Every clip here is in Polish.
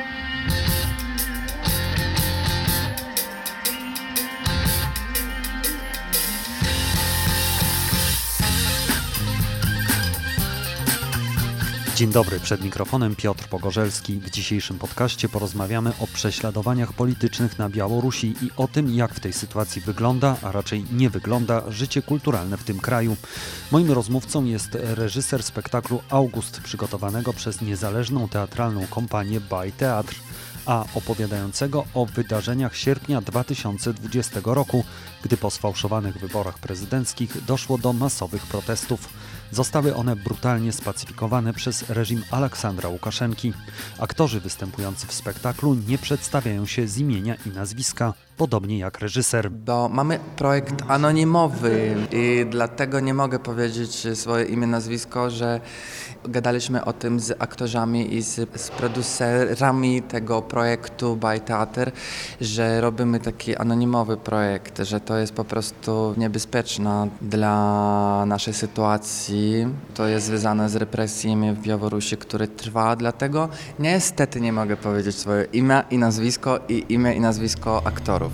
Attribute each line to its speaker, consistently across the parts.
Speaker 1: thank you Dzień dobry, przed mikrofonem Piotr Pogorzelski. W dzisiejszym podcaście porozmawiamy o prześladowaniach politycznych na Białorusi i o tym, jak w tej sytuacji wygląda, a raczej nie wygląda, życie kulturalne w tym kraju. Moim rozmówcą jest reżyser spektaklu August, przygotowanego przez niezależną teatralną kompanię By Teatr a opowiadającego o wydarzeniach sierpnia 2020 roku, gdy po sfałszowanych wyborach prezydenckich doszło do masowych protestów. Zostały one brutalnie spacyfikowane przez reżim Aleksandra Łukaszenki. Aktorzy występujący w spektaklu nie przedstawiają się z imienia i nazwiska, podobnie jak reżyser.
Speaker 2: Bo mamy projekt anonimowy i dlatego nie mogę powiedzieć swoje imię, nazwisko, że gadaliśmy o tym z aktorzami i z, z producerami tego projektu By Theater, że robimy taki anonimowy projekt, że to jest po prostu niebezpieczne dla naszej sytuacji. To jest związane z represjami w Białorusi, które trwa, dlatego niestety nie mogę powiedzieć swoje imię i nazwisko i imię i nazwisko aktorów.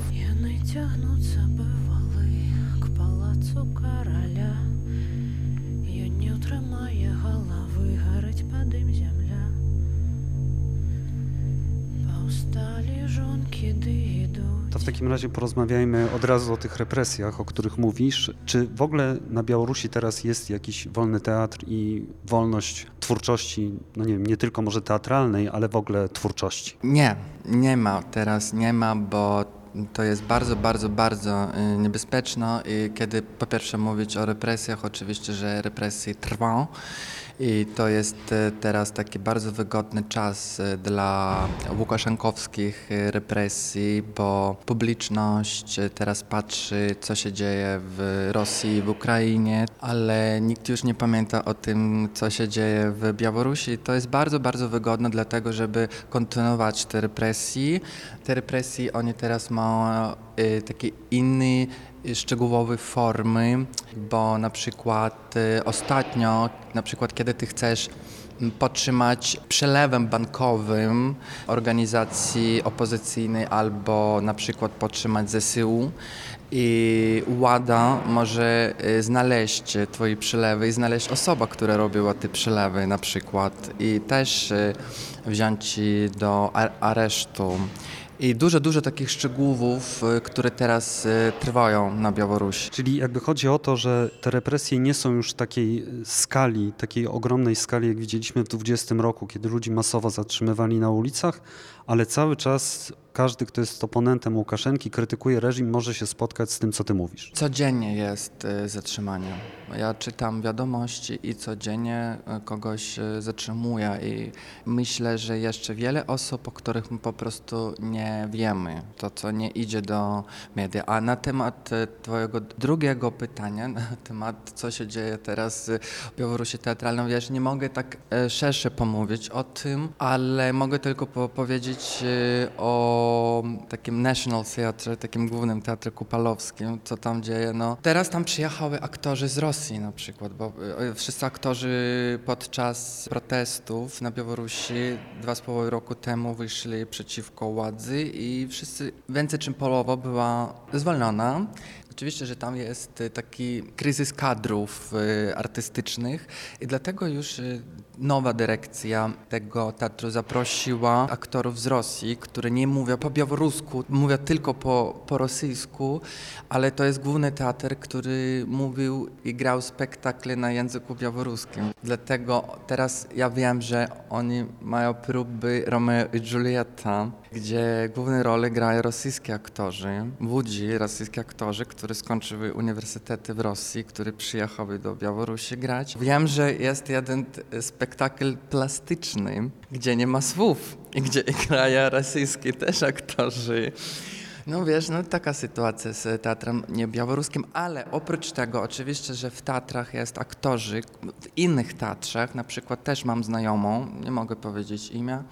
Speaker 1: Takim razie porozmawiajmy od razu o tych represjach, o których mówisz. Czy w ogóle na Białorusi teraz jest jakiś wolny teatr i wolność twórczości, no nie wiem, nie tylko może teatralnej, ale w ogóle twórczości?
Speaker 2: Nie, nie ma teraz, nie ma, bo to jest bardzo, bardzo, bardzo y, niebezpieczne, kiedy po pierwsze mówić o represjach, oczywiście, że represje trwają i to jest e, teraz taki bardzo wygodny czas e, dla łukaszenkowskich e, represji, bo publiczność teraz patrzy, co się dzieje w Rosji, w Ukrainie, ale nikt już nie pamięta o tym, co się dzieje w Białorusi. To jest bardzo, bardzo wygodne dlatego, żeby kontynuować te represje. Te represje oni teraz mają taki inny szczegółowe formy, bo na przykład ostatnio, na przykład kiedy ty chcesz podtrzymać przelewem bankowym organizacji opozycyjnej albo na przykład podtrzymać ZSU i WADA może y, znaleźć twoje przelewy i znaleźć osobę, która robiła te przelewy na przykład i też y, wziąć do aresztu. I dużo, dużo takich szczegółów, y, które teraz y, trwają na Białorusi.
Speaker 1: Czyli jakby chodzi o to, że te represje nie są już takiej y, skali, takiej ogromnej skali, jak widzieliśmy w 20 roku, kiedy ludzi masowo zatrzymywali na ulicach, ale cały czas każdy, kto jest oponentem Łukaszenki, krytykuje reżim, może się spotkać z tym, co ty mówisz.
Speaker 2: Codziennie jest y, zatrzymanie. Ja czytam wiadomości i codziennie y, kogoś y, zatrzymuję i myślę, że jeszcze wiele osób, o których my po prostu nie wiemy, to co nie idzie do media. A na temat twojego drugiego pytania, na temat co się dzieje teraz w Białorusi teatralnej, wiesz, nie mogę tak szersze pomówić o tym, ale mogę tylko powiedzieć o takim National Theatre, takim głównym teatrze kupalowskim, co tam dzieje. No, teraz tam przyjechały aktorzy z Rosji na przykład, bo e, wszyscy aktorzy podczas protestów na Białorusi dwa z połowy roku temu wyszli przeciwko władzy i wszyscy, więcej czym połowa była zwolniona. Oczywiście, że tam jest taki kryzys kadrów e, artystycznych i dlatego już e, nowa dyrekcja tego teatru zaprosiła aktorów z Rosji, którzy nie mówią po białorusku, mówią tylko po, po rosyjsku, ale to jest główny teatr, który mówił i grał spektakle na języku białoruskim. Dlatego teraz ja wiem, że oni mają próby Romeo i Julieta, gdzie główne role grają rosyjskie aktorzy, młodzi rosyjskie aktorzy, którzy skończyli uniwersytety w Rosji, którzy przyjechały do Białorusi grać. Wiem, że jest jeden spektakl plastyczny, gdzie nie ma słów i gdzie grają rosyjskie też aktorzy. No wiesz, no taka sytuacja z teatrem nie białoruskim, ale oprócz tego oczywiście, że w teatrach jest aktorzy, w innych teatrzach, na przykład też mam znajomą, nie mogę powiedzieć imię,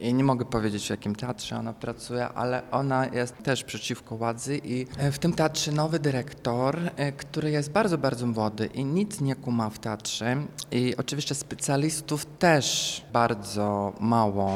Speaker 2: i nie mogę powiedzieć, w jakim teatrze ona pracuje, ale ona jest też przeciwko władzy i e, w tym teatrze nowy dyrektor, e, który jest bardzo, bardzo młody i nic nie kuma w teatrze. I oczywiście specjalistów też bardzo mało.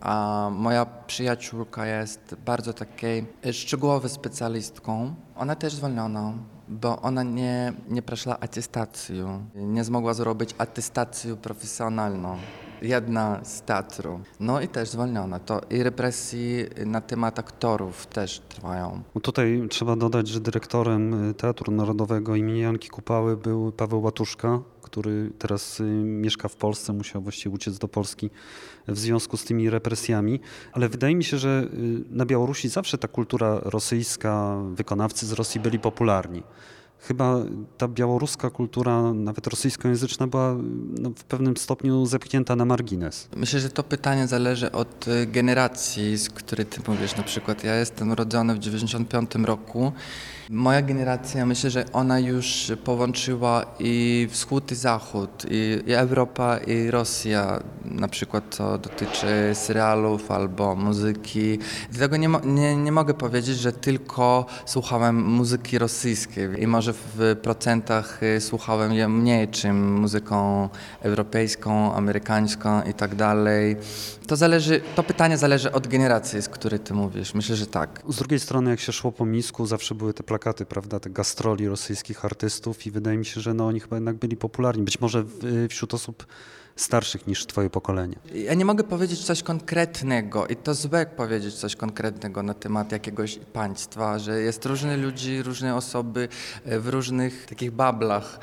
Speaker 2: A moja przyjaciółka jest bardzo takiej szczegółowej specjalistką. Ona też zwolniona, bo ona nie, nie przeszła atestacji, nie zmogła zrobić atestację profesjonalną jedna z teatru. No i też zwolniona. To i represji na temat aktorów też trwają.
Speaker 1: No tutaj trzeba dodać, że dyrektorem Teatru Narodowego imienia Janki Kupały był Paweł Łatuszka, który teraz y, mieszka w Polsce, musiał właściwie uciec do Polski w związku z tymi represjami. Ale wydaje mi się, że y, na Białorusi zawsze ta kultura rosyjska, wykonawcy z Rosji byli popularni chyba ta białoruska kultura, nawet rosyjskojęzyczna, była no, w pewnym stopniu zepchnięta na margines.
Speaker 2: Myślę, że to pytanie zależy od y, generacji, z której ty mówisz. Na przykład ja jestem rodzony w 95 roku Moja generacja, myślę, że ona już połączyła i wschód i zachód, i, i Europa i Rosja, na przykład co dotyczy serialów albo muzyki. Dlatego nie, nie, nie mogę powiedzieć, że tylko słuchałem muzyki rosyjskiej i może w procentach y, słuchałem je mniej, czym muzyką europejską, amerykańską i tak dalej. To zależy, to pytanie zależy od generacji, z której ty mówisz. Myślę, że tak.
Speaker 1: Z drugiej strony, jak się szło po Misku, zawsze były te plakaty, prawda, te gastroli rosyjskich artystów i wydaje mi się, że no, oni chyba jednak byli popularni. Być może wśród osób starszych niż twoje pokolenie.
Speaker 2: Ja nie mogę powiedzieć coś konkretnego i to złe powiedzieć coś konkretnego na temat jakiegoś państwa, że jest różne ludzi, różne osoby e, w różnych takich bablach.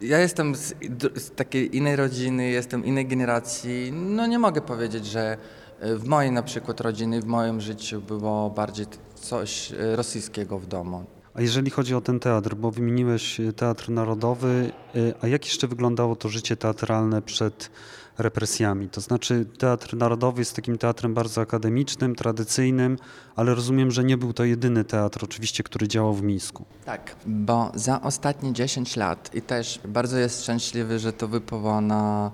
Speaker 2: Ja jestem z, z, takiej innej rodziny, jestem innej generacji. No nie mogę powiedzieć, że e, w mojej na przykład rodziny, w moim życiu było bardziej coś e, rosyjskiego w domu.
Speaker 1: A jeżeli chodzi o ten teatr, bo wymieniłeś e, Teatr Narodowy, a jak jeszcze wyglądało to życie teatralne przed represjami. To znaczy Teatr Narodowy jest takim teatrem bardzo akademicznym, tradycyjnym, ale rozumiem, że nie był to jedyny teatr oczywiście, który działał w Mińsku.
Speaker 2: Tak, bo za ostatnie 10 lat i też bardzo jest szczęśliwy, że to wypływa na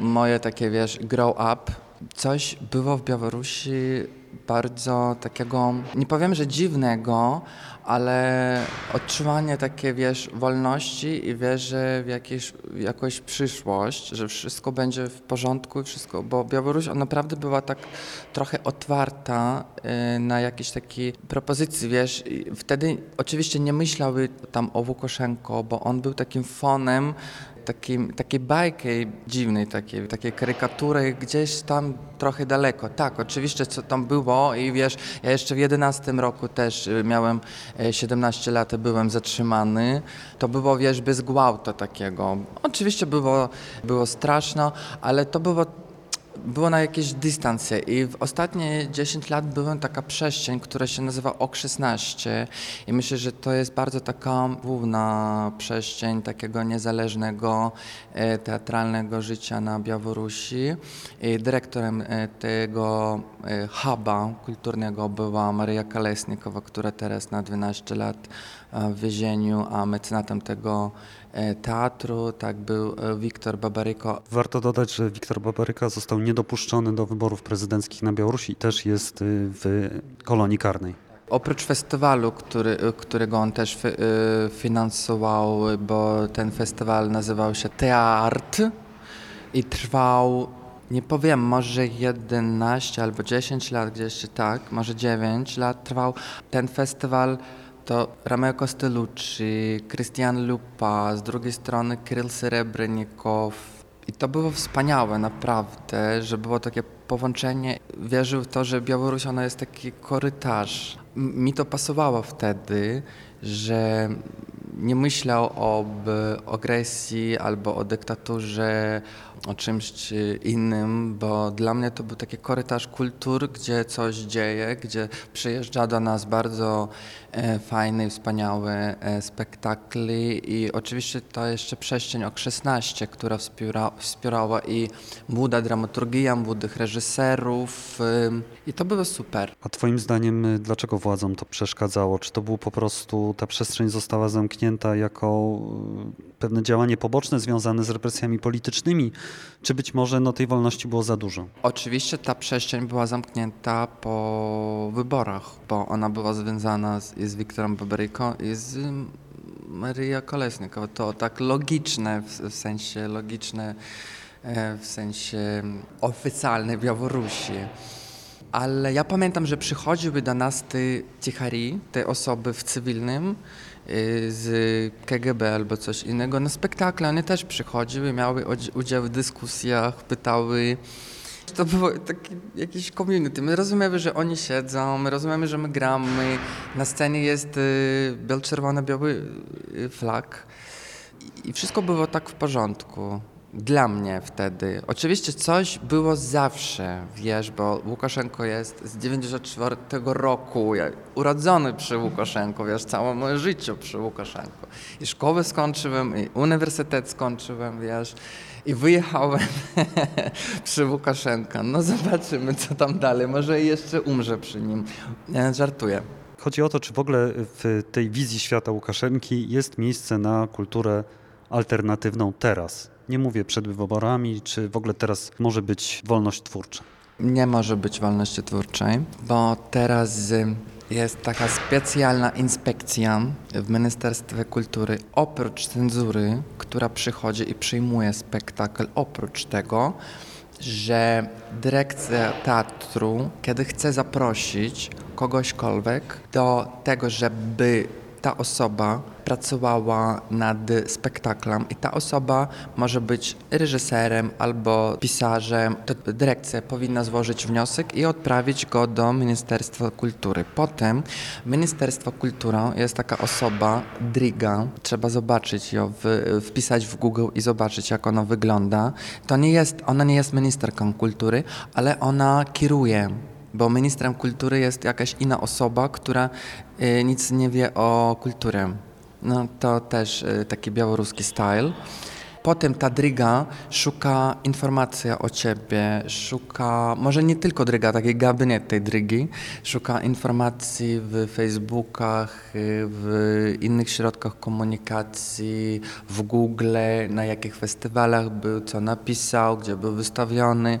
Speaker 2: moje takie, wiesz, grow up. Coś było w Białorusi bardzo takiego, nie powiem, że dziwnego, ale odczuwanie takie, wiesz, wolności i wierzę w, jakieś, w jakąś przyszłość, że wszystko będzie w porządku i wszystko, bo Białoruś on naprawdę była tak trochę otwarta y, na jakieś takie propozycje, wiesz, I wtedy oczywiście nie myślały tam o Łukaszenko, bo on był takim fonem takiej, takiej bajki dziwnej, takiej, takiej karykatury gdzieś tam trochę daleko. Tak, oczywiście co tam było i wiesz, ja jeszcze w 11 roku też y, miałem 17 y, lat, byłem zatrzymany. To było, wiesz, bez gwałtu takiego. Oczywiście było, było straszno, ale to było było na jakieś dystansje i w ostatnie 10 lat była taka przestrzeń, która się nazywa OK 16 i myślę, że to jest bardzo taka główna przestrzeń takiego niezależnego e, teatralnego życia na Białorusi. I dyrektorem e, tego e, huba kulturnego była Maria Kalesnikowa, która teraz na 12 lat w więzieniu, a mecenatem tego teatru, tak był e, Wiktor Babaryko.
Speaker 1: Warto dodać, że Wiktor Babaryka został niedopuszczony do wyborów prezydenckich na Białorusi i też jest y, w kolonii karnej.
Speaker 2: Oprócz festiwalu, który, y, którego on też y, finansował, bo ten festiwal nazywał się Teart i trwał, nie powiem, może 11 albo 10 lat, gdzieś tak, może 9 lat trwał. Ten festiwal to Romeo Costellucci, Christian Lupa, z drugiej strony Kryl Serebrenikow. I to było wspaniałe naprawdę, że było takie połączenie. Wierzył w to, że Białoruś ona jest taki korytarz. Mi to pasowało wtedy, że nie myślał o agresji albo o dyktaturze, o czymś innym, bo dla mnie to był taki korytarz kultur, gdzie coś dzieje, gdzie przyjeżdża do nas bardzo e, fajny, wspaniały e, spektakli i oczywiście to jeszcze przestrzeń o 16, która wspiera, wspierała i młoda dramaturgia, młodych reżyserów e, i to było super.
Speaker 1: A twoim zdaniem dlaczego władzom to przeszkadzało? Czy to było po prostu, ta przestrzeń została zamknięta jako pewne działanie poboczne związane z represjami politycznymi, czy być może no, tej wolności było za dużo?
Speaker 2: Oczywiście ta przestrzeń była zamknięta po wyborach, bo ona była związana z, z Wiktorem Baberyką i z Maria Kolesnik. To tak logiczne, w, w sensie logiczne e, w sensie oficjalnej Białorusi. Ale ja pamiętam, że przychodziły do nas te cichari, te osoby w cywilnym y, z KGB albo coś innego na spektakle. One też przychodziły, miały udział w dyskusjach, pytały. To było taki jakiś community. My rozumiemy, że oni siedzą, my rozumiemy, że my gramy. Na scenie jest y, biel-czerwony-biały y, flag. I wszystko było tak w porządku dla mnie wtedy. Oczywiście coś było zawsze, wiesz, bo Łukaszenko jest z 94 roku, ja urodzony przy Łukaszenko, wiesz, całe moje życie przy Łukaszenko. I szkołę skończyłem, i uniwersytet skończyłem, wiesz, i wyjechałem przy Łukaszenka. No zobaczymy, co tam dalej, może jeszcze umrze przy nim. Ja żartuję.
Speaker 1: Chodzi o to, czy w ogóle w tej wizji świata Łukaszenki jest miejsce na kulturę alternatywną teraz, nie mówię przed wyborami, czy w ogóle teraz może być wolność twórcza?
Speaker 2: Nie może być wolności twórczej, bo teraz jest taka specjalna inspekcja w Ministerstwie Kultury, oprócz cenzury, która przychodzi i przyjmuje spektakl, oprócz tego, że dyrekcja teatru, kiedy chce zaprosić kogośkolwiek do tego, żeby ta osoba pracowała nad spektaklem i ta osoba może być reżyserem albo pisarzem, to dyrekcja powinna złożyć wniosek i odprawić go do Ministerstwa Kultury. Potem Ministerstwo Kultury jest taka osoba, Driga, trzeba zobaczyć ją, w, wpisać w Google i zobaczyć jak ona wygląda. To nie jest, ona nie jest ministerką kultury, ale ona kieruje bo ministrem kultury jest jakaś inna osoba, która y, nic nie wie o kulturze. No to też y, taki białoruski style. Potem ta dryga szuka informacji o ciebie, szuka, może nie tylko dryga, taki gabinet tej drygi, szuka informacji w Facebookach, y, w innych środkach komunikacji, w Google, na jakich festiwalach był, co napisał, gdzie był wystawiony.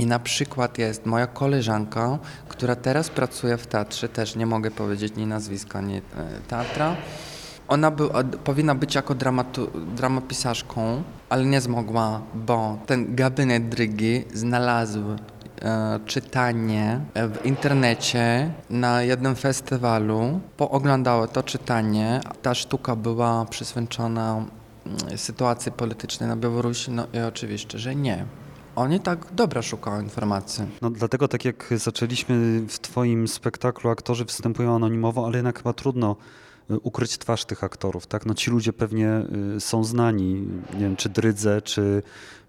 Speaker 2: I na przykład jest moja koleżanka, która teraz pracuje w teatrze, też nie mogę powiedzieć ni nazwiska, ani e, teatra. Ona by, powinna być jako dramatu, ale nie zmogła, bo ten gabinet Drygi znalazł e, czytanie w internecie na jednym festiwalu. Pooglądało to czytanie. Ta sztuka była przyswięczona mm, sytuacji politycznej na Białorusi, no i oczywiście, że nie. Oni tak dobra szukają informacji.
Speaker 1: No dlatego tak jak zaczęliśmy w twoim spektaklu, aktorzy występują anonimowo, ale jednak chyba trudno y, ukryć twarz tych aktorów, tak? No ci ludzie pewnie y, są znani, nie wiem, czy Drydze, czy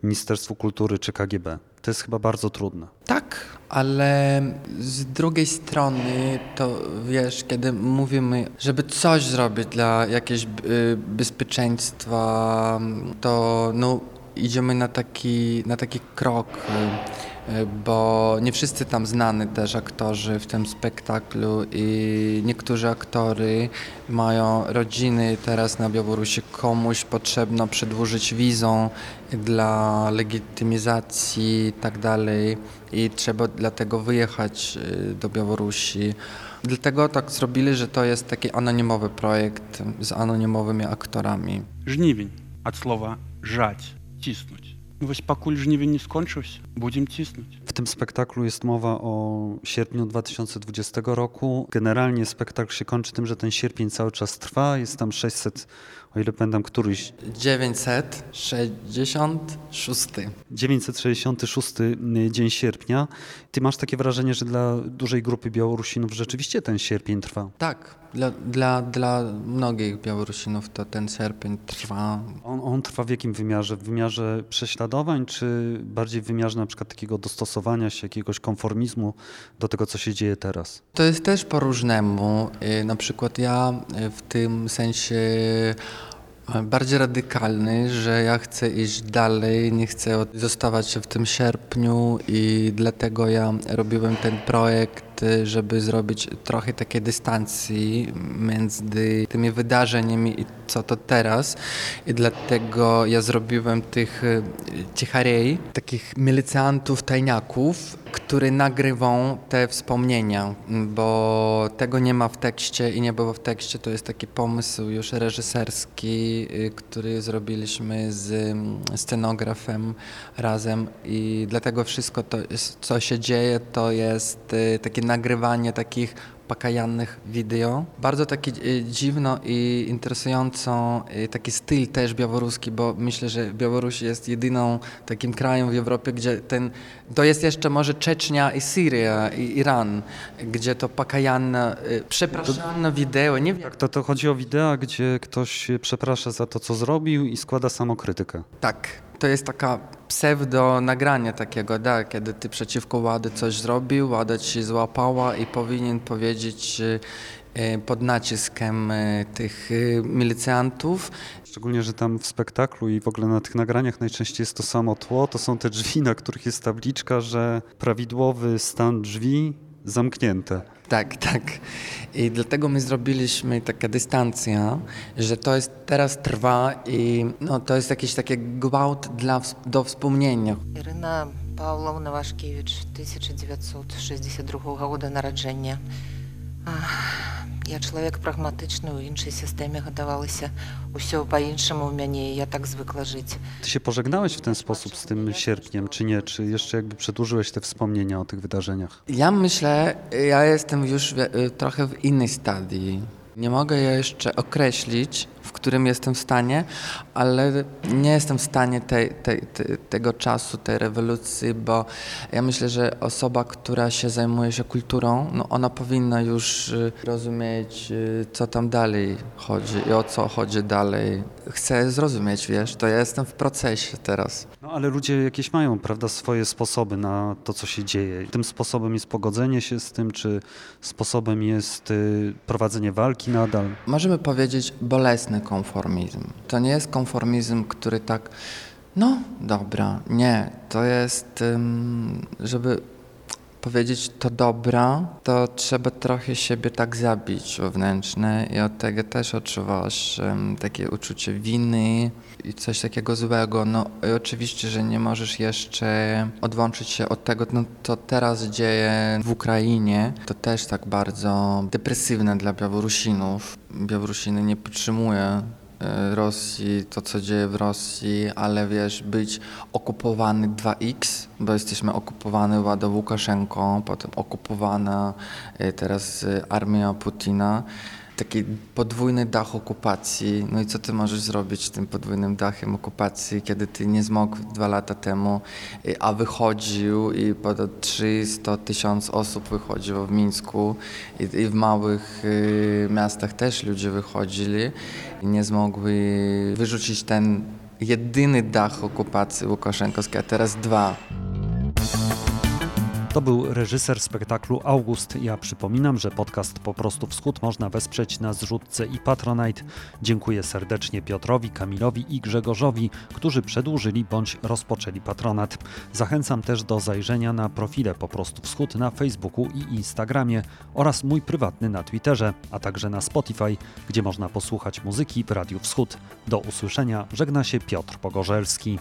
Speaker 1: Ministerstwu Kultury, czy KGB. To jest chyba bardzo trudne.
Speaker 2: Tak, ale z drugiej strony to wiesz, kiedy mówimy, żeby coś zrobić dla jakiegoś y, bezpieczeństwa, to no idziemy na taki, na taki krok, y, y, bo nie wszyscy tam znani też aktorzy w tym spektaklu i niektórzy aktory mają rodziny teraz na Białorusi, komuś potrzebno przedłużyć wizą dla legitymizacji i tak dalej i trzeba dlatego wyjechać y, do Białorusi. Dlatego tak zrobili, że to jest taki anonimowy projekt z anonimowymi aktorami.
Speaker 3: Żniwień od słowa żać cisnąć. Weź pakul żniwie nie będziemy cisnąć.
Speaker 1: W tym spektaklu jest mowa o sierpniu 2020 roku. Generalnie spektakl się kończy tym, że ten sierpień cały czas trwa. Jest tam 600 o ile pamiętam któryś.
Speaker 2: 966.
Speaker 1: 966 dzień sierpnia. Ty masz takie wrażenie, że dla dużej grupy Białorusinów rzeczywiście ten sierpień trwa?
Speaker 2: Tak, dla, dla, dla mnogich Białorusinów to ten sierpień trwa.
Speaker 1: On, on trwa w jakim wymiarze? W wymiarze prześladowań, czy bardziej w wymiarze na przykład takiego dostosowania się, jakiegoś konformizmu do tego, co się dzieje teraz?
Speaker 2: To jest też po różnemu. Y, na przykład ja y, w tym sensie bardziej radykalny, że ja chcę iść dalej, nie chcę zostawać w tym sierpniu i dlatego ja robiłem ten projekt żeby zrobić trochę takiej dystancji między tymi wydarzeniami i co to teraz. I dlatego ja zrobiłem tych e, cicharej, takich milicjantów, tajniaków, które nagrywą te wspomnienia, bo tego nie ma w tekście i nie było w tekście. To jest taki pomysł już reżyserski, y, który zrobiliśmy z mm, scenografem razem i dlatego wszystko to, co się dzieje, to jest y, takie nagrywanie takich pokajannych wideo. Bardzo taki y, dziwno i interesująco y, taki styl też białoruski, bo myślę, że Białoruś jest jedyną takim krajem w Europie, gdzie ten, to jest jeszcze może Czecznia i Syria i Iran, gdzie to pokajanne, y, przepraszane wideo, nie wiem.
Speaker 1: Tak, to, to chodzi o wideo, gdzie ktoś przeprasza za to, co zrobił i składa samokrytykę.
Speaker 2: Tak, to jest taka pseudo nagranie takiego, da, kiedy ty przeciwko Łady coś zrobił, Łada ci złapała i powinien powiedzieć e, pod naciskiem e, tych e, milicjantów.
Speaker 1: Szczególnie, że tam w spektaklu i w ogóle na tych nagraniach najczęściej jest to samo tło, to są te drzwi, na których jest tabliczka, że prawidłowy stan drzwi zamknięte.
Speaker 2: Tak, tak. I dlatego my zrobiliśmy taka dystancja, że to jest teraz trwa i no, to jest jakiś taki gwałt dla, do wspomnienia.
Speaker 4: Ірина Павловна Вашкевич, 1962 года народження. Я чалавек прагматычны ў іншай сістэме гадавалася ўсё па-іншаму ў мяне я так звыкла жыць.
Speaker 1: Ty się pożegnałeś w ten sposób z tym sierpniem, czy nie? Czy jeszcze jakby przedłużyłeś te wspomnienia o tych wydarzeniach?
Speaker 2: Ja myślę, ja jestem już trochę w innej stadii. Nie mogę jeszcze określić, w którym jestem w stanie, ale nie jestem w stanie tej, tej, tej, tego czasu, tej rewolucji, bo ja myślę, że osoba, która się zajmuje się kulturą, no ona powinna już y, rozumieć, y, co tam dalej chodzi i o co chodzi dalej. Chcę zrozumieć, wiesz, to ja jestem w procesie teraz.
Speaker 1: No ale ludzie jakieś mają, prawda, swoje sposoby na to, co się dzieje. Tym sposobem jest pogodzenie się z tym, czy sposobem jest y, prowadzenie walki nadal?
Speaker 2: Możemy powiedzieć konformizm. To nie jest konformizm, który tak, no dobra, nie. To jest, żeby powiedzieć to dobra, to trzeba trochę siebie tak zabić wewnętrzne i od tego też odczuwasz um, takie uczucie winy i coś takiego złego. No i oczywiście, że nie możesz jeszcze odłączyć się od tego, no co teraz dzieje w Ukrainie. To też tak bardzo depresywne dla Białorusinów. Białorusiny nie podtrzymuje E, Rosji, to co dzieje w Rosji, ale wiesz, być okupowany 2x, bo jesteśmy okupowany Ładą Łukaszenką, potem okupowana e, teraz e, armia Putina taki podwójny dach okupacji. No i co ty możesz zrobić tym podwójnym dachem okupacji, kiedy ty nie zmógł dwa lata temu, a wychodził i ponad 300 tysiąc osób wychodziło w Mińsku i, i w małych y, miastach też ludzie wychodzili i nie zmogły wyrzucić ten jedyny dach okupacji łukaszenkowskiej, a teraz dwa.
Speaker 1: To był reżyser spektaklu August. Ja przypominam, że podcast Po prostu Wschód można wesprzeć na zrzutce i Patronite. Dziękuję serdecznie Piotrowi, Kamilowi i Grzegorzowi, którzy przedłużyli bądź rozpoczęli patronat. Zachęcam też do zajrzenia na profile Po prostu Wschód na Facebooku i Instagramie oraz mój prywatny na Twitterze, a także na Spotify, gdzie można posłuchać muzyki w Radiu Wschód. Do usłyszenia żegna się Piotr Pogorzelski.